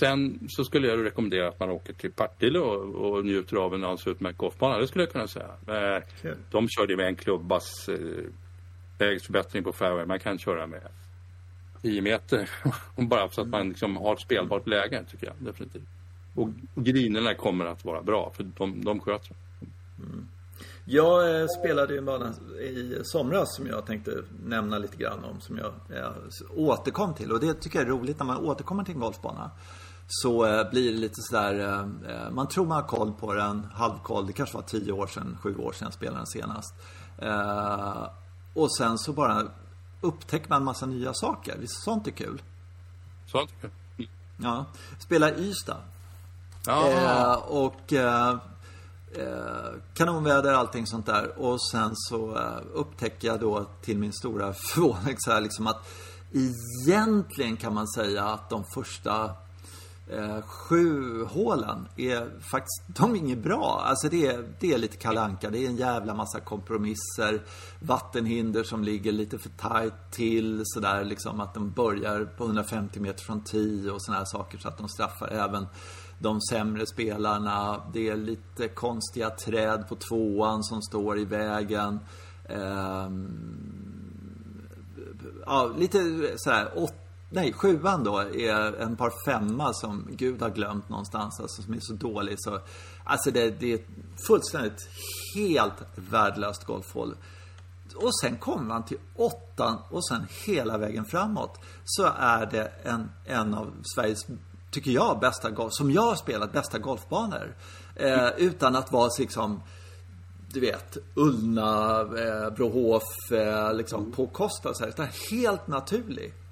sen så skulle jag rekommendera att man åker till Partille och, och njuter av en alldeles utmärkt golfbana. Det skulle jag kunna säga. Uh, cool. De körde med en klubbas uh, vägsförbättring på fairway. Man kan köra med 10 meter. Bara så att man liksom har ett spelbart läge, tycker jag definitivt. Och grinerna kommer att vara bra, för de, de sköter mm. Jag eh, spelade ju en bana i somras som jag tänkte nämna lite grann om. Som jag, jag återkom till. Och det tycker jag är roligt när man återkommer till en golfbana. Så eh, blir det lite sådär, eh, man tror man har koll på den, halvkoll. Det kanske var 10 år sedan, 7 år sedan jag spelade den senast. och sen så bara upptäcker man en massa nya saker. Visst sånt är kul? Sånt är kul. Ja. Spelar Ystad. Eh, och eh, eh, kanonväder, allting sånt där. Och sen så eh, upptäcker jag då till min stora förvåning så här liksom att egentligen kan man säga att de första eh, sju hålen är faktiskt, de är inget bra. Alltså det är, det är lite kalanka. Det är en jävla massa kompromisser. Vattenhinder som ligger lite för tajt till. Sådär liksom att de börjar på 150 meter från 10 och sådana här saker. Så att de straffar även de sämre spelarna. Det är lite konstiga träd på tvåan som står i vägen. Eh, ja, lite sådär Nej, sjuan då är en par femma som Gud har glömt någonstans. Alltså som är så dålig så... Alltså det, det är fullständigt helt värdelöst golfhål. Och sen kommer man till åttan och sen hela vägen framåt. Så är det en, en av Sveriges, tycker jag, bästa golf, som jag har spelat, bästa golfbanor. Eh, utan att vara liksom du vet, Ullna, eh, Brohof, eh, liksom mm. påkostad Så här. Det är helt naturligt.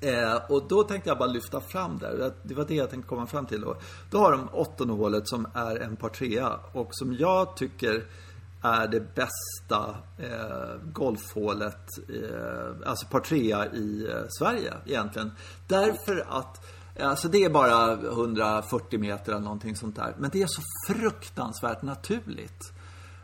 Eh, och då tänkte jag bara lyfta fram där. Det var det jag tänkte komma fram till då. Då har de åttonde hålet som är en par trea och som jag tycker är det bästa eh, golfhålet, eh, alltså par trea i eh, Sverige egentligen. Därför att eh, Alltså det är bara 140 meter eller någonting sånt där. Men det är så fruktansvärt naturligt.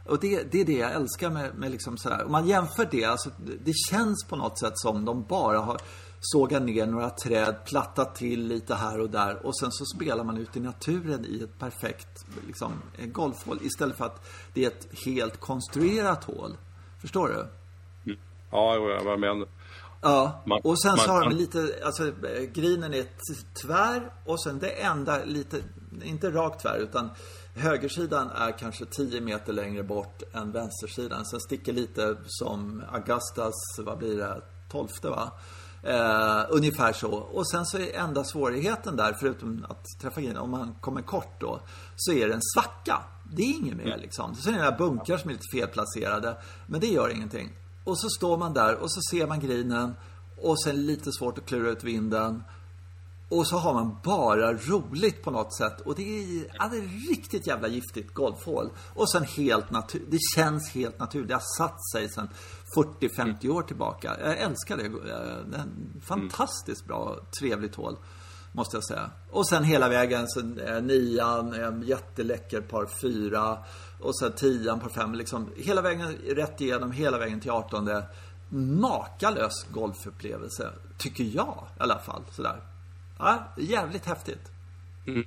Och det, det är det jag älskar med, med liksom sådär. Om man jämför det, alltså det känns på något sätt som de bara har såga ner några träd, platta till lite här och där och sen så spelar man ut i naturen i ett perfekt liksom, golfhål istället för att det är ett helt konstruerat hål. Förstår du? Mm. Ja, jag menar. Ja, och sen så har de lite, alltså grinen är tvär och sen det enda lite, inte rakt tvär utan högersidan är kanske 10 meter längre bort än vänstersidan. Sen sticker lite som Augustas, vad blir det, 12 va? Eh, ungefär så. Och sen så är enda svårigheten där, förutom att träffa grejen, om man kommer kort då, så är det en svacka. Det är inget mer liksom. Sen är det några bunkrar som är lite felplacerade, men det gör ingenting. Och så står man där och så ser man grinen och sen lite svårt att klura ut vinden. Och så har man bara roligt på något sätt. Och det är, ja, det är riktigt jävla giftigt golfhål. Och sen helt naturligt. Det känns helt naturligt. Det har satt sig sen 40-50 år tillbaka. Jag älskar det. Eh, en fantastiskt bra, trevligt hål. Måste jag säga. Och sen hela vägen, så, eh, nian, en jätteläcker par fyra. Och sen tian, par fem. Liksom, hela vägen rätt igenom, hela vägen till artonde. Makalös golfupplevelse. Tycker jag i alla fall. Sådär. Ja, jävligt häftigt. Mm.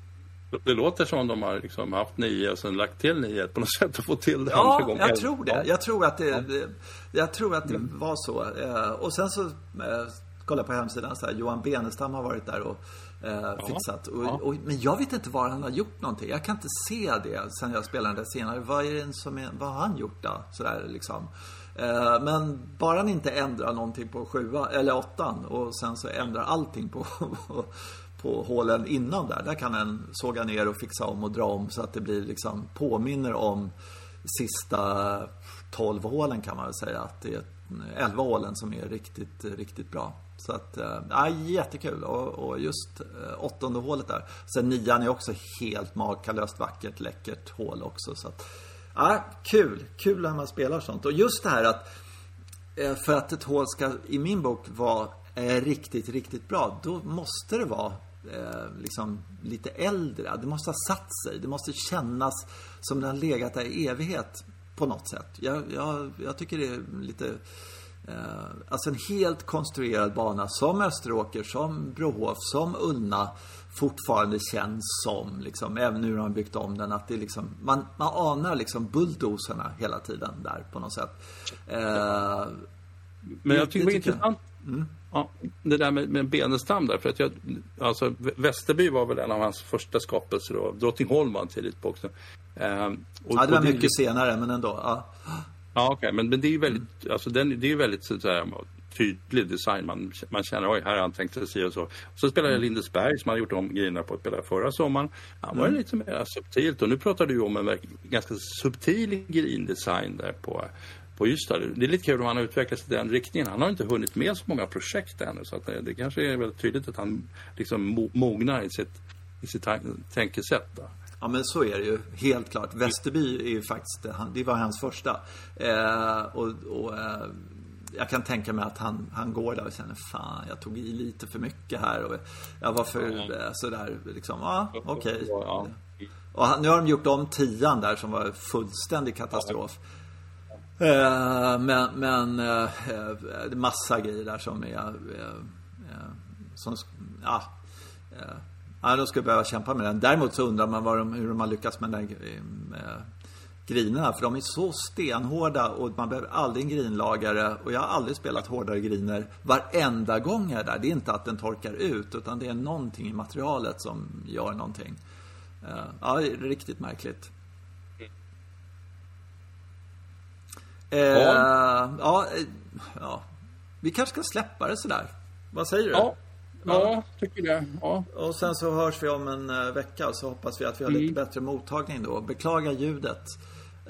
Det låter som de har liksom haft nio och sen lagt till nio på något sätt och fått till det ja, andra gången. jag tror det. Jag tror att det, det jag tror att det mm. var så. Eh, och sen så eh, kolla på hemsidan så här, Johan Benestam har varit där och eh, fixat. Och, ja. och, men jag vet inte var han har gjort någonting. Jag kan inte se det sen jag spelade den där senare. Vad, är det som är, vad har han gjort då? Sådär liksom. Eh, men bara han inte ändrar någonting på sjua, eller åttan och sen så ändrar allting på, på hålen innan där. Där kan en såga ner och fixa om och dra om så att det blir liksom påminner om sista 12 hålen kan man väl säga. Att det är 11 hålen som är riktigt, riktigt bra. Så att, äh, ja, jättekul. Och, och just äh, åttonde hålet där. Sen nian är också helt makalöst vackert, läckert hål också. Så att, ja, kul. Kul när man spelar sånt. Och just det här att eh, för att ett hål ska, i min bok, vara riktigt, riktigt bra. Då måste det vara liksom lite äldre. Det måste ha satt sig. Det måste kännas som den har legat där i evighet på något sätt. Jag, jag, jag tycker det är lite Eh, alltså en helt konstruerad bana som Österåker, som Brohof, som Ullna fortfarande känns som, liksom, även nu när de byggt om den, att det liksom, man, man anar liksom bulldozerna hela tiden där på något sätt. Eh, Men jag tycker det var intressant. Mm. Ja, det där med, med Benestam där, för att jag, alltså Västerby var väl en av hans första skapelser då. Drottningholm var han tidigt på också. Eh, och, ja, det var mycket det, senare, men ändå. Ja. Ja, okej, okay. men, men det är ju väldigt, alltså den, det är väldigt så tydlig design. Man, man känner, oj, här har han tänkt sig si och så. Så spelade jag mm. Lindesberg som hade gjort om grejerna på att spela förra sommaren. Han var mm. lite mer subtilt och nu pratar du om en ganska subtil grindesign där på på Ystad. Det är lite kul om han har utvecklats i den riktningen. Han har inte hunnit med så många projekt ännu så det, det kanske är väldigt tydligt att han liksom mognar i sitt, i sitt tänkesätt. Då. Ja men så är det ju, helt klart. Västerby är ju faktiskt, det var hans första. Eh, och, och eh, jag kan tänka mig att han, han går där och känner fan, jag tog i lite för mycket här och jag var för eh, sådär liksom, ja okej. Okay. Och han, nu har de gjort om tian där som var fullständig katastrof. Eh, Eh, men, men eh, är massa grejer där som är, eh, eh som, ja Ja, de skulle behöva kämpa med den. Däremot så undrar man de, hur de har lyckats med den med grinerna. För de är så stenhårda och man behöver aldrig en grinlagare. Och jag har aldrig spelat hårdare griner varenda gång jag är där. Det är inte att den torkar ut utan det är någonting i materialet som gör någonting. Eh, ja, det är riktigt märkligt. Eh, ja. ja. Eh, ja, Vi kanske ska släppa det sådär. Vad säger du? Ja. Ja, tycker det. Ja. Och sen så hörs vi om en uh, vecka så hoppas vi att vi har mm. lite bättre mottagning då. Beklaga ljudet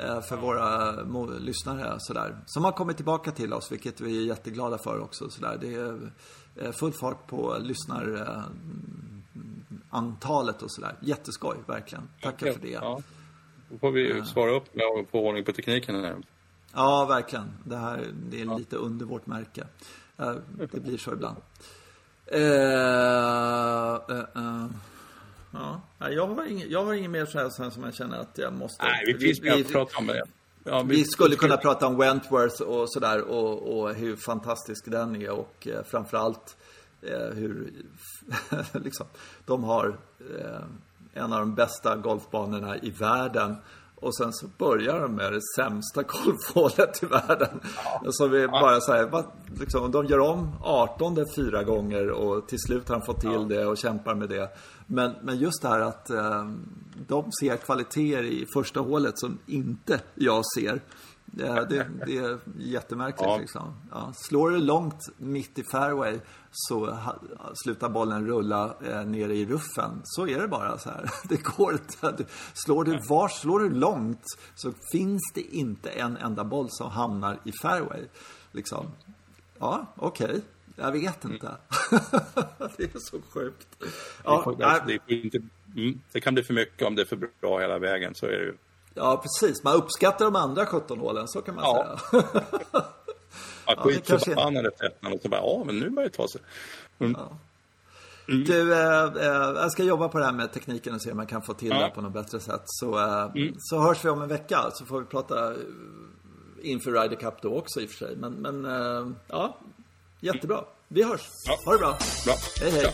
uh, för våra lyssnare sådär. Som har kommit tillbaka till oss, vilket vi är jätteglada för också. Sådär. Det är full fart på lyssnarantalet och sådär. Jätteskoj, verkligen. Tackar för det. Ja. Då får vi svara upp med att få ordning på tekniken här. Ja, verkligen. Det här det är ja. lite under vårt märke. Det blir så ibland. Uh, uh, uh. Ja, jag har inget, jag har inget mer så här som jag känner att jag måste... Nej, vi finns mer att prata om det. Ja, vi, vi, skulle kunna prata om Wentworth och sådär och, och hur fantastisk den är och eh, framförallt eh, hur liksom, de har eh, en av de bästa golfbanorna i världen och sen så börjar de med det sämsta golfhålet i världen. Ja. Så vi bara säger, liksom, de gör om 18 fyra gånger och till slut har de fått till ja. det och kämpar med det. Men, men just det här att eh, de ser kvaliteter i första hålet som inte jag ser. Det, det, det är jättemärkligt ja. liksom. Ja, slår du långt mitt i fairway så ha, slutar bollen rulla eh, nere i ruffen. Så är det bara så här. Det går inte. Slår du, var slår du långt så finns det inte en enda boll som hamnar i fairway. Liksom. Ja, okej. Okay. Jag vet mm. inte. det är så sjukt. Ja, det, det, inte, mm, det kan bli för mycket om det är för bra hela vägen. Så är det ju. Ja, precis. Man uppskattar de andra 17 hålen, så kan man ja. säga. ja, skitförbannad efter ettan och så bara, ja, men nu börjar det ta sig. Mm. Ja. Mm. Du, eh, eh, jag ska jobba på det här med tekniken och se om jag kan få till ja. det på något bättre sätt. Så, eh, mm. så hörs vi om en vecka så får vi prata inför Ryder Cup då också i och för sig. Men, men eh, ja, jättebra. Vi hörs. Ja. Ha det bra. bra. Hej hej. Ja.